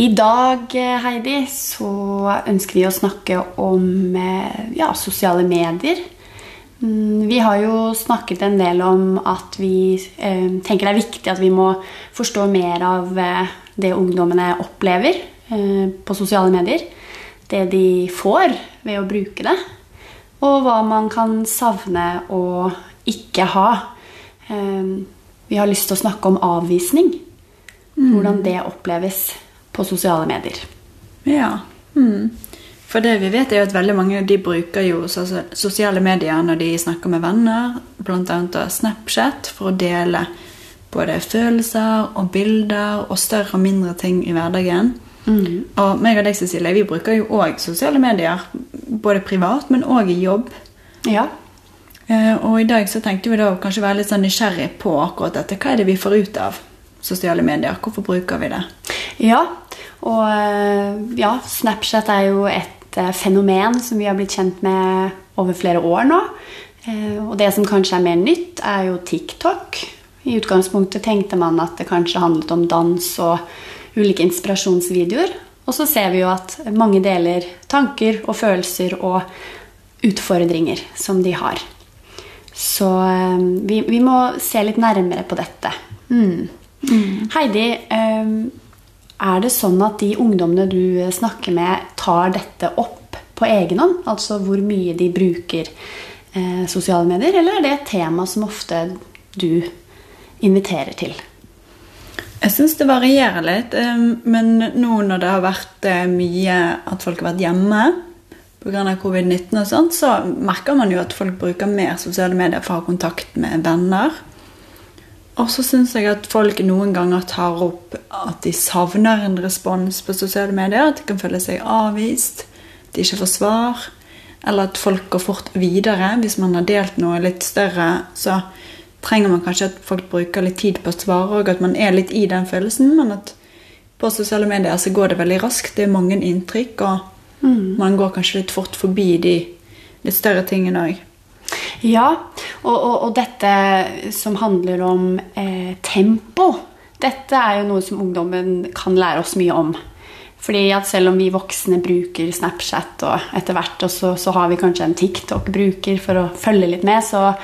I dag, Heidi, så ønsker vi å snakke om eh, ja, sosiale medier. Mm, Vi har jo snakket en del om at vi eh, tenker det er viktig at vi må forstå mer av eh, det ungdommene opplever eh, på sosiale medier. Det de får ved å bruke det. Og hva man kan savne og ikke ha. Eh, vi har lyst til å snakke om avvisning. Hvordan det oppleves på sosiale medier. Ja. Mm. For det vi vet, er jo at veldig mange de bruker jo sosiale medier når de snakker med venner, bl.a. Snapchat, for å dele både følelser og bilder og større og mindre ting i hverdagen. Og meg og deg, Cecilie, vi bruker jo òg sosiale medier, både privat, men òg i jobb. Ja. Eh, Og i dag så tenkte vi da kanskje være litt sånn nysgjerrig på akkurat dette. Hva er det vi får ut av sosiale medier? Hvorfor bruker vi det? Ja, og eh, ja, Snapchat er jo et eh, fenomen som vi har blitt kjent med over flere år nå. Eh, Og det som kanskje er mer nytt, er jo TikTok. I utgangspunktet tenkte man at det kanskje handlet om dans og ulike inspirasjonsvideoer. Og så ser vi jo at mange deler tanker og følelser og utfordringer som de har. Så vi, vi må se litt nærmere på dette. Mm. Heidi, eh, er det sånn at de ungdommene du snakker med, tar dette opp på egen hånd? Altså hvor mye de bruker eh, sosiale medier? Eller er det et tema som ofte du inviterer til? Jeg syns det varierer litt. eh, Men nå når det har vært eh, mye at folk har vært hjemme pga. covid-19, og sånt, så merker man jo at folk bruker mer sosiale medier for å ha kontakt med venner. Og så syns jeg at folk noen ganger tar opp at de savner en respons på sosiale medier. At de kan føle seg avvist, at de ikke får svar. Eller at folk går fort videre. Hvis man har delt noe litt større, så trenger man kanskje at folk bruker litt tid på å svare, og at man er litt i den følelsen. Men at på sosiale medier så går det veldig raskt. Det er mange inntrykk, og man går kanskje litt fort forbi de litt større tingene òg. Ja, og, og, og dette som handler om eh, tempo, dette er jo noe som ungdommen kan lære oss mye om. Fordi at selv om vi voksne bruker Snapchat og etter hvert og så, så har vi kanskje en TikTok-bruker for å følge litt med, så,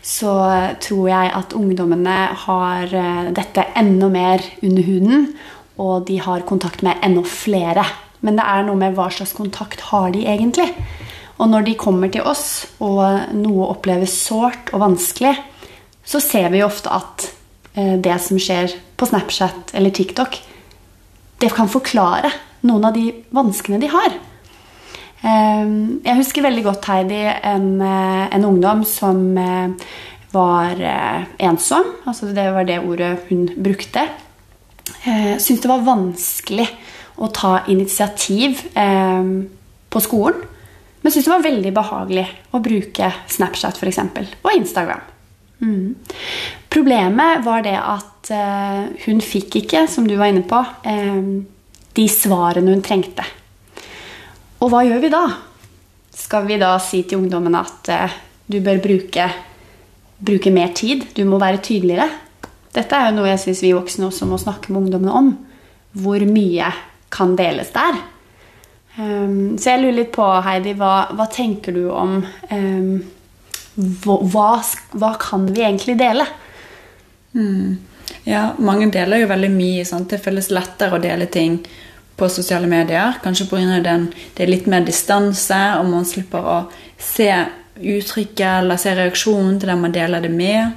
så tror jeg at ungdommene har eh, dette enda mer under huden, og de har kontakt med enda flere. Men det er noe med hva slags kontakt har de egentlig? Og når de kommer til oss, og noe oppleves sårt og vanskelig, så ser vi ofte at eh, det som skjer på Snapchat eller TikTok, det kan forklare noen av de vanskene de har. Eh, Jeg husker veldig godt, Heidi, en, eh, en ungdom som var ensom. Altså det var det ordet hun brukte. Syntes det var vanskelig å ta initiativ på skolen. Men syntes det var veldig behagelig å bruke Snapchat for eksempel, og Instagram. Mm. Problemet var det at eh, hun fikk ikke, som du var inne på, eh, de svarene hun trengte. Og hva gjør vi da? Skal vi da si til ungdommen at eh, du bør bruke, bruke mer tid? Du må være tydeligere? Dette er jo noe jeg syns vi voksne også må snakke med ungdommene om. Hvor mye kan deles der? Um, så jeg lurer litt på, Heidi, hva, hva tenker du om um, hva, hva, kan vi egentlig dele? Ja, mange deler jo veldig mye. Sant? Det føles lettere å dele ting på sosiale medier. Kanskje pga. den det er litt mer distanse, og man slipper å se uttrykket eller se reaksjonen til den man deler det med.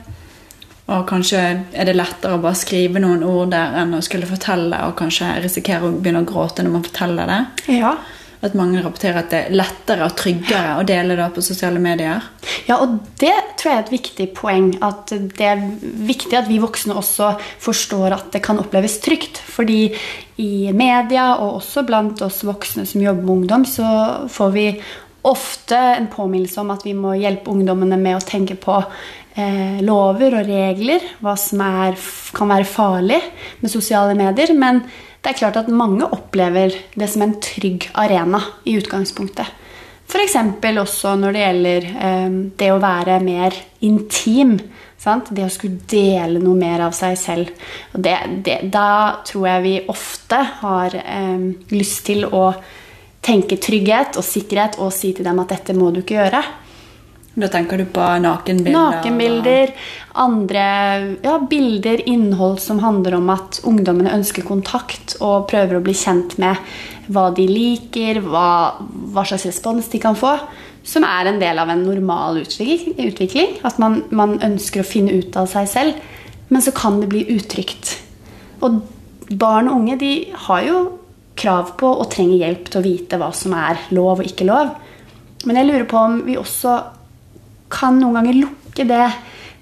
Og kanskje er det lettere å bare skrive noen ord der enn å skulle fortelle og kanskje risikere å begynne å gråte når man forteller det. Ja. at mange rapporterer at det er lettere og tryggere å dele det på sosiale medier. Ja, og det tror jeg er et viktig poeng. At det er viktig at vi voksne også forstår at det kan oppleves trygt. Fordi i media, og også blant oss voksne som jobber med ungdom, så får vi ofte en påminnelse om at vi må hjelpe ungdommene med å tenke på eh, lover og regler, hva som er, kan være farlig med sosiale medier. Men det er klart at mange opplever det som en trygg arena i utgangspunktet. F.eks. også når det gjelder eh, det å være mer intim. Sant? Det å skulle dele noe mer av seg selv. Det, det, da tror jeg vi ofte har eh, lyst til å tenke trygghet og sikkerhet og si til dem at dette må du ikke gjøre. Da tenker du på nakenbilder? Nakenbilder, andre ja, bilder, innhold som handler om at ungdommene ønsker kontakt og prøver å bli kjent med hva de liker, hva, hva slags respons de kan få. Som er en del av en normal utvikling. At man, man ønsker å finne ut av seg selv. Men så kan det bli utrygt. Og barn og unge de har jo krav på og trenger hjelp til å vite hva som er lov og ikke lov. Men jeg lurer på om vi også kan noen ganger lukke det,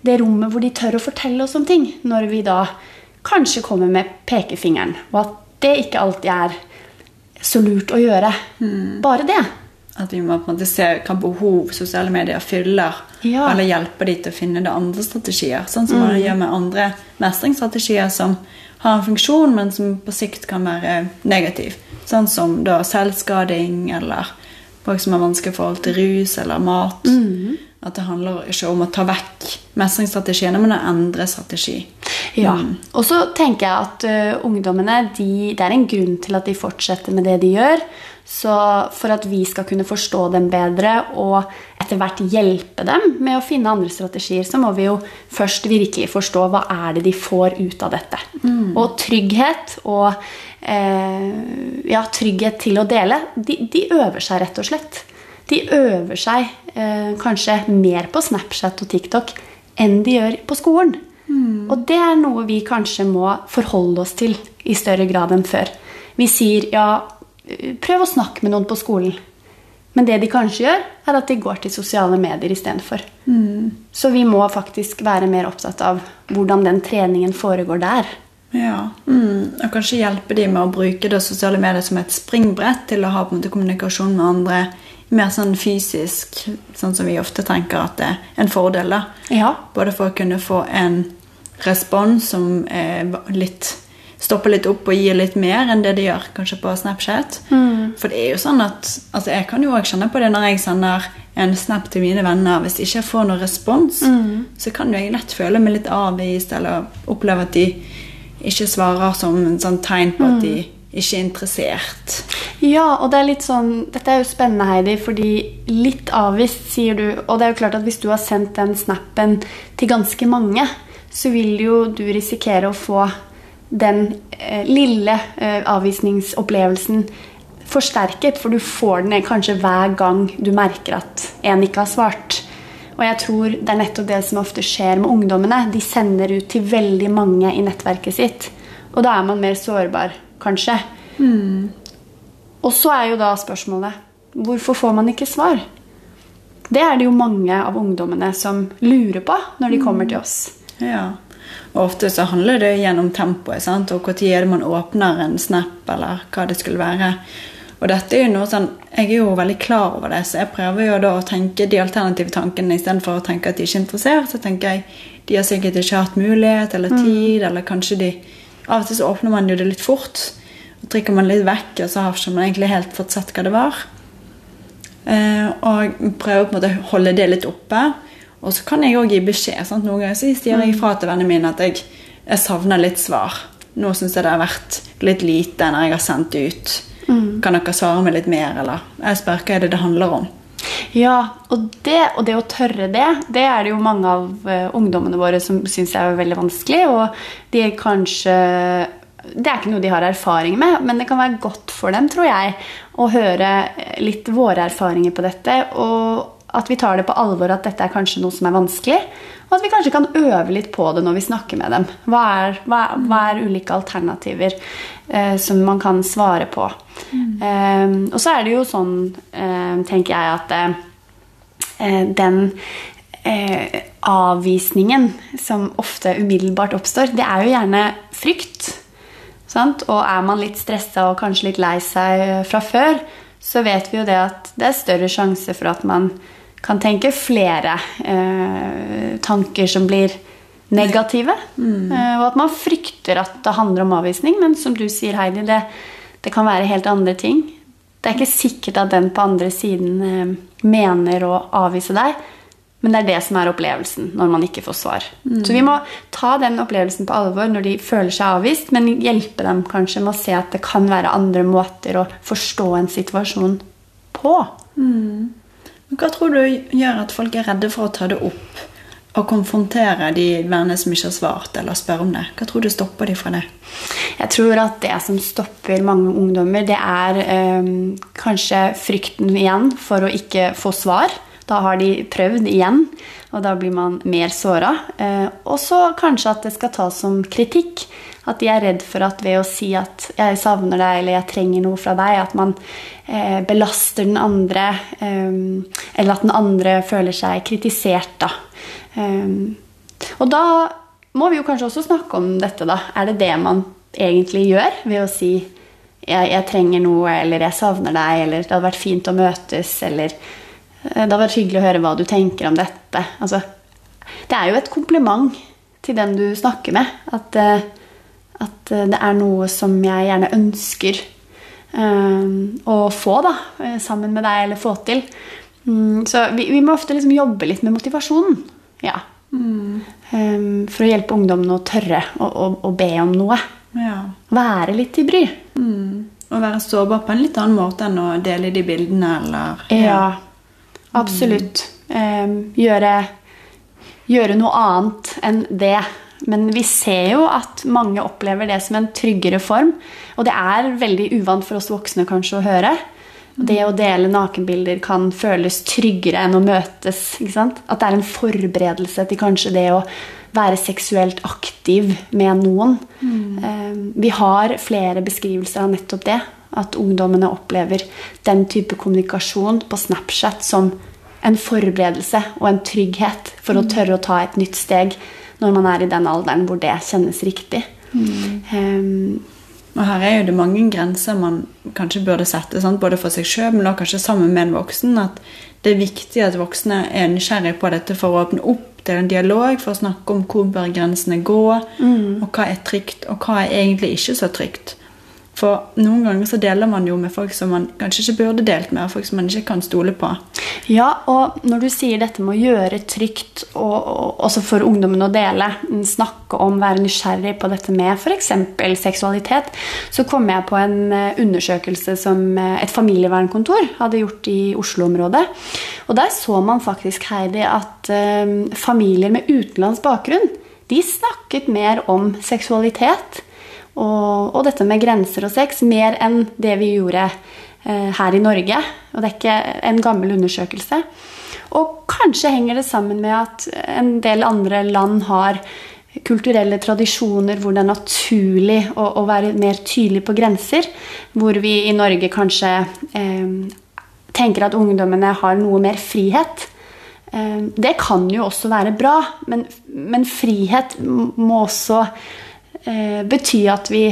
det rommet hvor de tør å fortelle oss om ting, når vi da kanskje kommer med pekefingeren, og at det ikke alltid er så lurt å gjøre. Mm. Bare det. At vi må på en måte se hva behov sosiale medier fyller, ja. eller hjelpe de til å finne det andre strategier. Sånn som mm. man gjør med andre mestringsstrategier som har en funksjon, men som på sikt kan være negativ. Sånn som da selvskading eller folk som har vanskelig forhold til rus eller mat. Mm. At det handler ikke om å ta vekk mestringsstrategiene, men å endre strategi. Ja, mm. Og så tenker jeg at uh, ungdommene de, det er en grunn til at de fortsetter med det de gjør. Så for at vi skal kunne forstå dem bedre og etter hvert hjelpe dem med å finne andre strategier, så må vi jo først virkelig forstå hva er det de får ut av dette. Mm. Og trygghet og eh, ja, trygghet til å dele, de, de, øver seg rett og slett. De øver seg eh, kanskje mer på Snapchat og TikTok enn de gjør på skolen. Mm. Og det er noe vi kanskje må forholde oss til i større grad enn før. Vi sier ja, prøv å snakke med noen på skolen. Men det de kanskje gjør, er at de går til sosiale medier istedenfor. Mm. Så vi må faktisk være mer opptatt av hvordan den treningen foregår der. Ja, mm. Og kanskje hjelpe de med å bruke det sosiale medier som et springbrett til å ha måte kommunikasjon med andre mer sånn fysisk, sånn som vi ofte tenker at det er en fordel. da. Ja. Både for å kunne få en respons som er litt stopper litt opp og gir litt mer enn det de gjør kanskje på Snapchat. Mm. For det er jo sånn at altså Jeg kan jo òg kjenne på det når jeg sender en snap til mine venner. Hvis jeg ikke får noen respons, mm. så kan jeg lett føle meg litt avvist eller oppleve at de ikke svarer som en sånn tegn på at de mm. ikke er interessert. Ja, og det er litt sånn Dette er jo spennende, Heidi, fordi litt avvist, sier du. Og det er jo klart at hvis du har sendt den snappen til ganske mange, så vil jo du risikere å få den eh, lille eh, avvisningsopplevelsen forsterket, for du får den kanskje hver gang du merker at en ikke har svart. Og jeg tror det er nettopp det som ofte skjer med ungdommene. De sender ut til veldig mange i nettverket sitt. Og da er man mer sårbar, kanskje. Mm. Og så er jo da spørsmålet hvorfor får man ikke svar? Det er det jo mange av ungdommene som lurer på når de kommer til oss. Ja. Og ofte så handler det gjennom tempoet, sant? og når man åpner en snap, eller hva det skulle være. Og dette er jo noe sånn, Jeg er jo veldig klar over det, så jeg prøver jo da å tenke de alternative tankene istedenfor å tenke at de ikke er interessert. Så tenker jeg de har sikkert ikke hatt mulighet eller mm. tid, mm. eller kanskje de Av og til så åpner man jo det litt fort. Og trykker man litt vekk, og så har man egentlig helt fått sett hva det var. Eh, og prøver på en måte å holde det litt oppe. Og så kan jeg òg gi beskjed. Sant? Noen ganger så sier jeg ifra til vennene mine at jeg, jeg savner litt svar. Nå syns jeg det har vært litt lite når jeg har sendt det ut. Mm. Kan dere svare meg litt mer, eller? Jeg spør hva er det det handler om. Ja, og det, og det, å tørre det, det er det jo mange av uh, ungdommene våre som syns er veldig vanskelig. Og de er kanskje Det er ikke noe de har erfaring med, men det kan være godt for dem, tror jeg, å høre litt våre erfaringer på dette. Og at vi tar det på alvor at dette er kanskje noe som er vanskelig. Og at vi kanskje kan øve litt på det når vi snakker med dem. Hva er, hva, hva er ulike alternativer eh, som man kan svare på? Mm. Eh, og så er det jo sånn, eh, tenker jeg, at eh, den eh, avvisningen som ofte umiddelbart oppstår, det er jo gjerne frykt. Sant? Og er man litt stressa og kanskje litt lei seg fra før, så vet vi jo det at det er større sjanse for at man kan tenke flere eh, tanker som blir negative. Mm. Eh, og at man frykter at det handler om avvisning, men som du sier, Heidi, det, det, kan være helt andre ting. Det er ikke sikkert at den på andre siden eh, mener å avvise deg, men det er det som er opplevelsen når man ikke får svar. Mm. Så vi må ta den opplevelsen på alvor når de føler seg avvist, men hjelpe dem kanskje med å se at det kan være andre måter å forstå en situasjon på. Mm. Hva tror du gjør at folk er redde for å ta det opp og konfrontere de vennene som ikke har svart, eller spørre om det? Hva tror du stopper de fra det? Jeg tror at det som stopper mange ungdommer, det er øh, kanskje frykten igjen for å ikke få svar. Da har de prøvd igjen, og da blir man mer såra. Eh, og så kanskje at det skal tas som kritikk. At de er redd for at ved å si at 'jeg savner deg' eller 'jeg trenger noe fra deg', at man eh, belaster den andre, um, eller at den andre føler seg kritisert, da. Um, og da må vi jo kanskje også snakke om dette, da. Er det det man egentlig gjør ved å si jeg, jeg, trenger noe, eller 'jeg savner deg', eller 'det hadde vært fint å møtes', eller eh, 'det hadde vært hyggelig å høre hva du tenker om dette'. Altså, det er jo et kompliment til den du snakker med. At at eh, det er noe som jeg gjerne ønsker um, å få da, eh, sammen med deg, eller få til. Um, så vi, vi, må ofte liksom jobbe litt med motivasjonen. Ja. Mm. Um, for å hjelpe ungdommene å tørre å, å, å be om noe. Ja. Være litt til bry. Mm. Og være sårbar på en litt annen måte enn å dele de bildene, eller Ja, ja absolutt. gjøre, gjøre noe annet enn det men vi ser jo at mange opplever det som en tryggere form. Og det er veldig uvant for oss voksne kanskje å høre. Det å dele nakenbilder kan føles tryggere enn å møtes. At det er en forberedelse til kanskje det å være seksuelt aktiv med noen. Mm. Vi har flere beskrivelser av nettopp det. At ungdommene opplever den type kommunikasjon på Snapchat som en forberedelse og en trygghet for å mm. tørre å ta et nytt steg når man er i den alderen hvor det kjennes riktig. Mm. Um, og her er jo det mange grenser man kanskje burde sette, sant? både for seg sjøl, men også kanskje sammen med en voksen. At det er viktig at voksne er nysgjerrige på dette for å åpne opp til en dialog, for å snakke om hvor bør grensene gå, mm. og hva er trygt, og hva er egentlig ikke så trygt. For noen ganger så deler man jo med folk som man kanskje ikke burde delt med, og folk som man ikke kan stole på. Ja, og når du sier dette med å gjøre trygt, og, og også for ungdommen å dele, snakke om, være nysgjerrig på dette med f.eks. seksualitet, så kom jeg på en eh, undersøkelse som eh, et familievernkontor hadde gjort i Oslo-området. Og der så man faktisk, Heidi, at um, familier med utenlandsk bakgrunn de snakket mer om seksualitet og, og, dette med grenser og sex mer enn det vi gjorde eh, her i Norge. Og det er ikke en gammel undersøkelse. Og kanskje henger det sammen med at en del andre land har kulturelle tradisjoner hvor det er naturlig å, å være mer tydelig på grenser. Hvor vi i Norge kanskje eh, tenker at ungdommene har noe mer frihet. Eh, det kan jo også være bra, men, men frihet må også eh, betyr at vi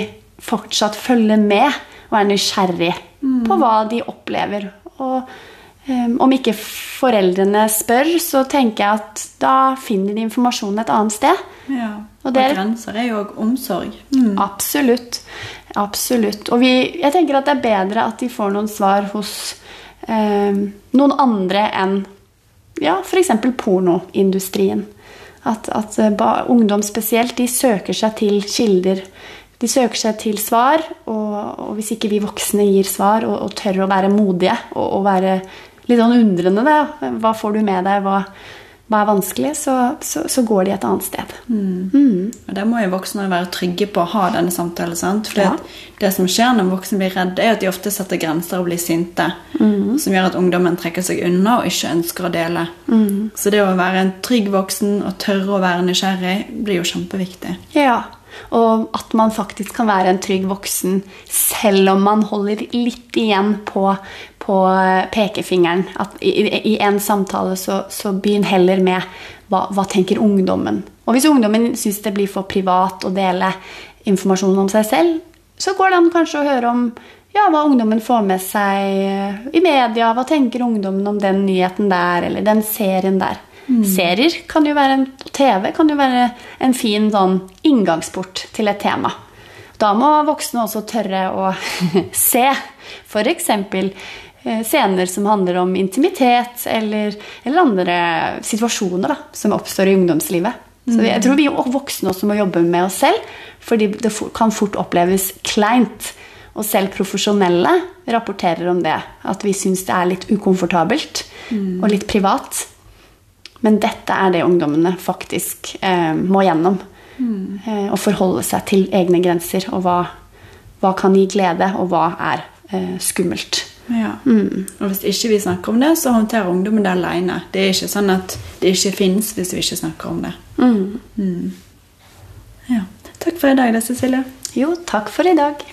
fortsatt følger med og er nysgjerrig mm. på hva de opplever. Og eh, om ikke foreldrene spør, så tenker jeg at da finner de informasjonen et annet sted. Ja, Og, og grenser er jo òg omsorg. Mm. Absolutt. Absolutt. Og vi, jeg tenker at det er bedre at de får noen svar hos eh, noen andre enn ja, f.eks. pornoindustrien. At, at uh, ungdom spesielt de søker seg til kilder. De søker seg til svar, og, og hvis ikke vi voksne gir svar og, og tør å være modige og, og, være litt sånn undrende da. Hva får du med deg? Hva, hva er vanskelig, så, så, så går de et annet sted. Og Der må jo voksne være trygge på å ha denne samtalen. sant? For Ja. det som skjer når voksne blir redde, er at de ofte setter grenser og blir sinte. Mm. Som gjør at ungdommen trekker seg unna og ikke ønsker å dele. Mm. Så det å være en trygg voksen og tørre å være nysgjerrig blir jo kjempeviktig. Ja, og at man faktisk kan være en trygg voksen selv om man holder litt igjen på, på pekefingeren. At i, i, I en samtale så, så begynn heller med hva, hva tenker ungdommen. Og hvis ungdommen syns det blir for privat å dele informasjon om seg selv, så går det an kanskje å høre om ja, hva ungdommen får med seg i media. Hva tenker ungdommen om den nyheten der, eller den serien der. Serier kan jo være en, TV kan jo være en fin sånn inngangsport til et tema. Da må voksne også tørre å se f.eks. eh, scener som handler om intimitet, eller, eller andre situasjoner da, som oppstår i ungdomslivet. Så jeg tror vi voksne også må jobbe med oss selv, fordi det kan fort oppleves kleint. Og selv profesjonelle rapporterer om det. At vi syns det er litt ukomfortabelt og litt privat. Men dette er det ungdommene faktisk eh, må gjennom. Eh, å forholde seg til egne grenser, og hva, hva kan gi glede, og hva er eh, skummelt. Ja. Og hvis ikke vi snakker om det, så håndterer ungdommen det alene. Det er ikke sånn at det ikke fins hvis vi ikke snakker om det. Mm. Ja. Takk for i dag, da, Cecilie. Jo, takk for i dag.